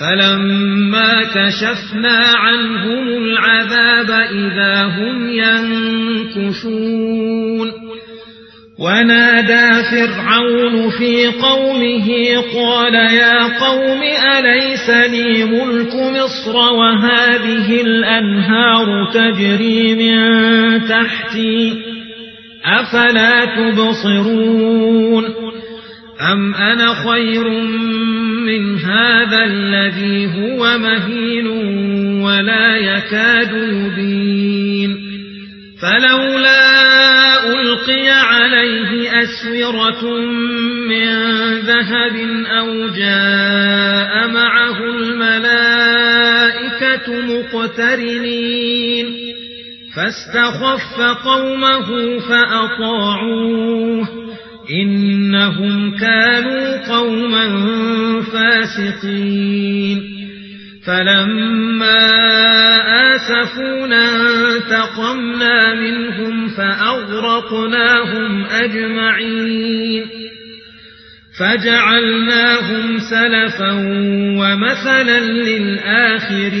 فلما كشفنا عنهم العذاب إذا هم ينكثون ونادى فرعون في قومه قال يا قوم أليس لي ملك مصر وهذه الأنهار تجري من تحتي أفلا تبصرون أم أنا خير من هذا الذي هو مهين ولا يكاد يبين. فلولا ألقي عليه أسورة من ذهب أو جاء معه الملائكة مقترنين. فاستخف قومه فأطاعوه. إنهم كانوا قوما فاسقين. فلما آسفونا انتقمنا منهم فأغرقناهم أجمعين. فجعلناهم سلفا ومثلا للآخرين.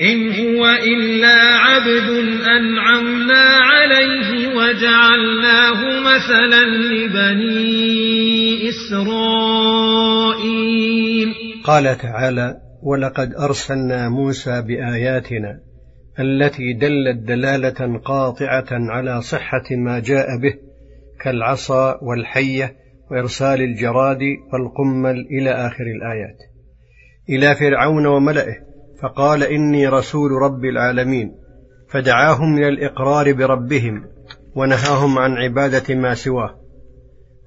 إن هو إلا عبد أنعمنا عليه وجعلناه مثلا لبني إسرائيل. قال تعالى ولقد أرسلنا موسى بآياتنا التي دلت دلالة قاطعة على صحة ما جاء به كالعصا والحية وإرسال الجراد والقمل إلى آخر الآيات. إلى فرعون وملئه فقال إني رسول رب العالمين فدعاهم إلى الإقرار بربهم ونهاهم عن عبادة ما سواه.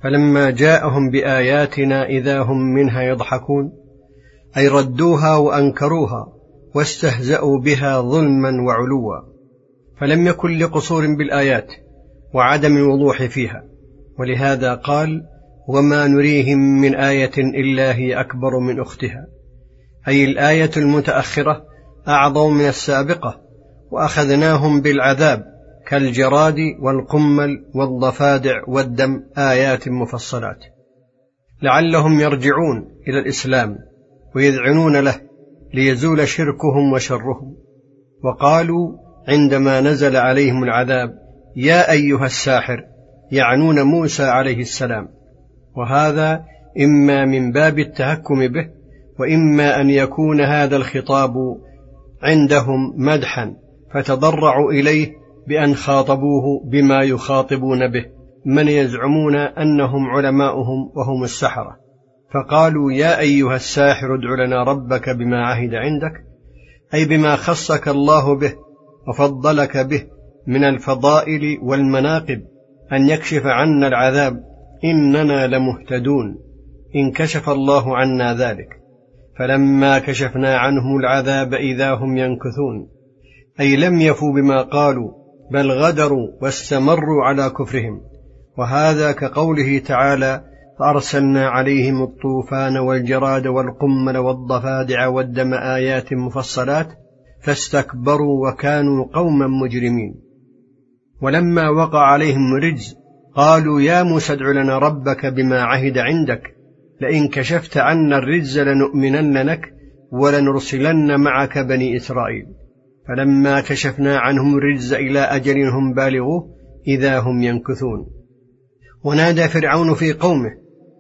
فلما جاءهم بآياتنا إذا هم منها يضحكون أي ردوها وأنكروها واستهزأوا بها ظلما وعلوا. فلم يكن لقصور بالآيات وعدم الوضوح فيها. ولهذا قال وما نريهم من آية إلا هي أكبر من أختها. أي الآية المتأخرة أعظم من السابقة وأخذناهم بالعذاب كالجراد والقمل والضفادع والدم آيات مفصلات. لعلهم يرجعون إلى الإسلام ويذعنون له ليزول شركهم وشرهم. وقالوا عندما نزل عليهم العذاب يا أيها الساحر يعنون موسى عليه السلام. وهذا إما من باب التهكم به وإما أن يكون هذا الخطاب عندهم مدحا فتضرعوا إليه بأن خاطبوه بما يخاطبون به. من يزعمون أنهم علماؤهم وهم السحرة. فقالوا يا أيها الساحر ادع لنا ربك بما عهد عندك أي بما خصك الله به وفضلك به من الفضائل والمناقب أن يكشف عنا العذاب إننا لمهتدون. إن كشف الله عنا ذلك. فلما كشفنا عنهم العذاب إذا هم ينكثون. أي لم يفوا بما قالوا بل غدروا واستمروا على كفرهم. وهذا كقوله تعالى فأرسلنا عليهم الطوفان والجراد والقمل والضفادع والدم آيات مفصلات فاستكبروا وكانوا قوما مجرمين. ولما وقع عليهم رجز قالوا يا موسى ادع لنا ربك بما عهد عندك. لئن كشفت عنا الرجز لنؤمنن لك ولنرسلن معك بني إسرائيل. فلما كشفنا عنهم الرجز إلى أجل هم بالغوه إذا هم ينكثون. ونادى فرعون في قومه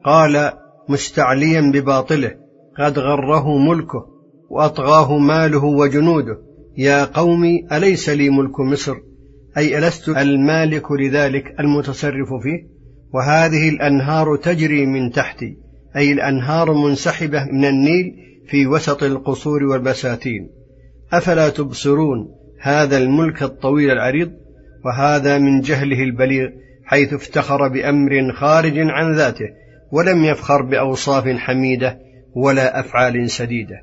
قال مستعليا بباطله قد غره ملكه وأطغاه ماله وجنوده. يا قوم أليس لي ملك مصر؟ أي ألست المالك لذلك المتصرف فيه؟ وهذه الأنهار تجري من تحتي. أي الأنهار منسحبة من النيل في وسط القصور والبساتين. أفلا تبصرون هذا الملك الطويل العريض؟ وهذا من جهله البليغ حيث افتخر بأمر خارج عن ذاته ولم يفخر بأوصاف حميدة ولا أفعال سديدة.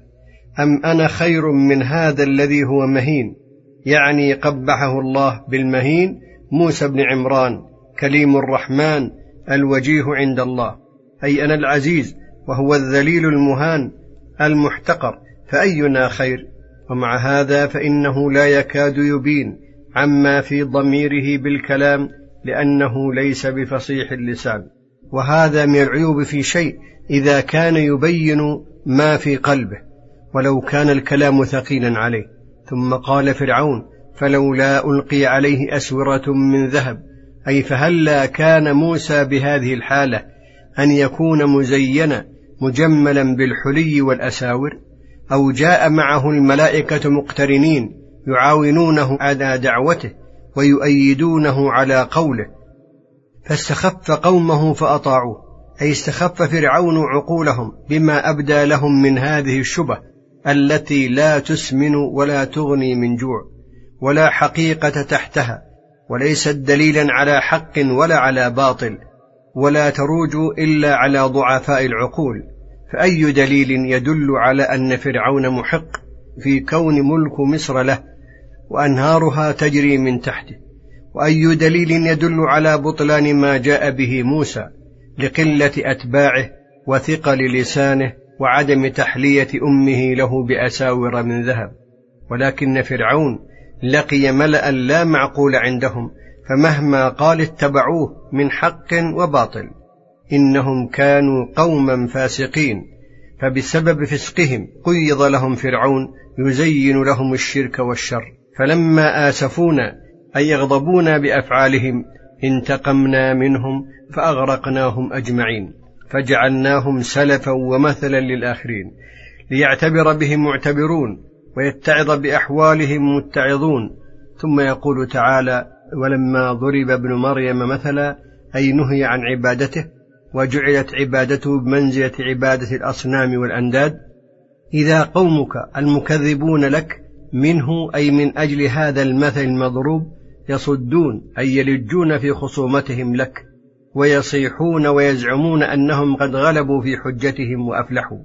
أم أنا خير من هذا الذي هو مهين؟ يعني قبحه الله بالمهين موسى بن عمران كليم الرحمن الوجيه عند الله. أي أنا العزيز وهو الذليل المهان المحتقر فأينا خير؟ ومع هذا فإنه لا يكاد يبين عما في ضميره بالكلام لأنه ليس بفصيح اللسان. وهذا من العيوب في شيء إذا كان يبين ما في قلبه ولو كان الكلام ثقيلا عليه. ثم قال فرعون فلولا ألقي عليه أسورة من ذهب أي فهلا كان موسى بهذه الحالة أن يكون مزينا مجملا بالحلي والأساور أو جاء معه الملائكة مقترنين يعاونونه على دعوته ويؤيدونه على قوله. فاستخف قومه فأطاعوه أي استخف فرعون عقولهم بما أبدى لهم من هذه الشبه التي لا تسمن ولا تغني من جوع ولا حقيقة تحتها وليست دليلا على حق ولا على باطل. ولا تروج إلا على ضعفاء العقول. فأي دليل يدل على أن فرعون محق في كون ملك مصر له وأنهارها تجري من تحته؟ وأي دليل يدل على بطلان ما جاء به موسى لقلة أتباعه وثقل لسانه وعدم تحلية أمه له بأساور من ذهب؟ ولكن فرعون لقي ملأ لا معقول عندهم فمهما قال اتبعوه من حق وباطل. إنهم كانوا قوما فاسقين. فبسبب فسقهم قيض لهم فرعون يزين لهم الشرك والشر. فلما آسفونا أي يغضبونا بأفعالهم انتقمنا منهم فأغرقناهم أجمعين. فجعلناهم سلفا ومثلا للآخرين. ليعتبر بهم معتبرون ويتعظ بأحوالهم متعظون. ثم يقول تعالى ولما ضرب ابن مريم مثلا أي نهي عن عبادته وجعلت عبادته بمنزلة عبادة الأصنام والأنداد إذا قومك المكذبون لك منه أي من أجل هذا المثل المضروب يصدون أي يلجون في خصومتهم لك ويصيحون ويزعمون أنهم قد غلبوا في حجتهم وأفلحوا.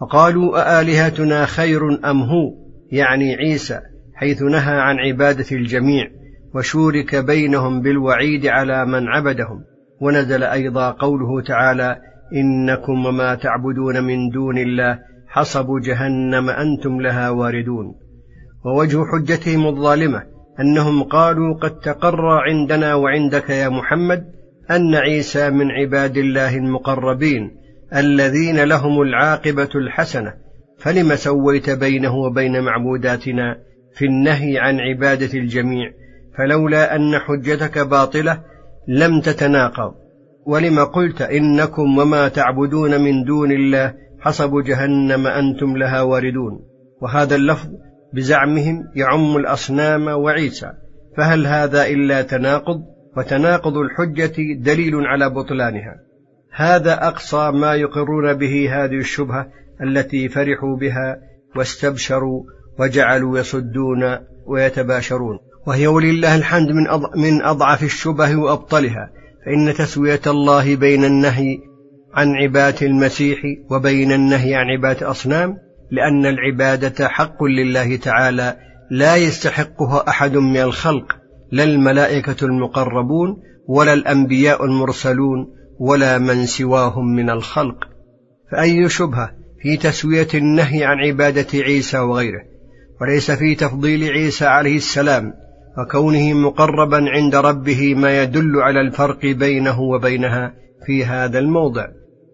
فقالوا أآلهتنا خير أم هو؟ يعني عيسى حيث نهى عن عبادة الجميع. وشورك بينهم بالوعيد على من عبدهم. ونزل أيضا قوله تعالى إنكم وما تعبدون من دون الله حصب جهنم أنتم لها واردون. ووجه حجتهم الظالمة أنهم قالوا قد تقر عندنا وعندك يا محمد أن عيسى من عباد الله المقربين الذين لهم العاقبة الحسنة. فلم سويت بينه وبين معبوداتنا في النهي عن عبادة الجميع فلولا أن حجتك باطلة لم تتناقض. ولم قلت إنكم وما تعبدون من دون الله حصب جهنم أنتم لها واردون. وهذا اللفظ بزعمهم يعم الأصنام وعيسى. فهل هذا إلا تناقض؟ وتناقض الحجة دليل على بطلانها. هذا أقصى ما يقرون به هذه الشبهة التي فرحوا بها واستبشروا وجعلوا يصدون ويتباشرون. وهي ولله الحمد من من أضعف الشبه وأبطلها فإن تسوية الله بين النهي عن عبادة المسيح وبين النهي عن عبادة أصنام لأن العبادة حق لله تعالى لا يستحقها أحد من الخلق لا الملائكة المقربون ولا الأنبياء المرسلون ولا من سواهم من الخلق. فأي شبهة في تسوية النهي عن عبادة عيسى وغيره؟ وليس في تفضيل عيسى عليه السلام وكونه مقربا عند ربه ما يدل على الفرق بينه وبينها في هذا الموضع.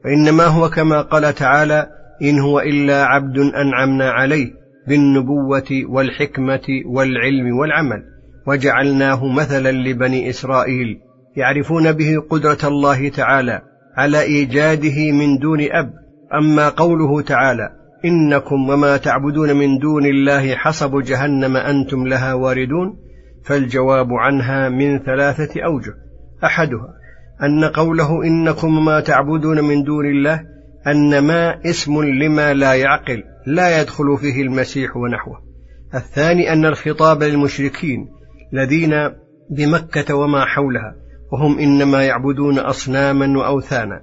وإنما هو كما قال تعالى إن هو إلا عبد أنعمنا عليه بالنبوة والحكمة والعلم والعمل. وجعلناه مثلا لبني إسرائيل يعرفون به قدرة الله تعالى على إيجاده من دون أب. أما قوله تعالى إنكم وما تعبدون من دون الله حصب جهنم أنتم لها واردون. فالجواب عنها من ثلاثة أوجه. أحدها أن قوله إنكم وما تعبدون من دون الله أن ما اسم لما لا يعقل لا يدخل فيه المسيح ونحوه. الثاني أن الخطاب للمشركين الذين بمكة وما حولها وهم إنما يعبدون أصناما وأوثانا.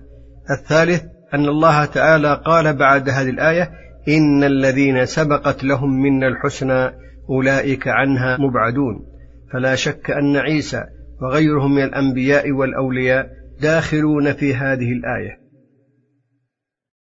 الثالث أن الله تعالى قال بعد هذه الآية إن الذين سبقت لهم منا الحسنى أولئك عنها مبعدون. فلا شك أن عيسى وغيرهم من الأنبياء والأولياء داخلون في هذه الآية.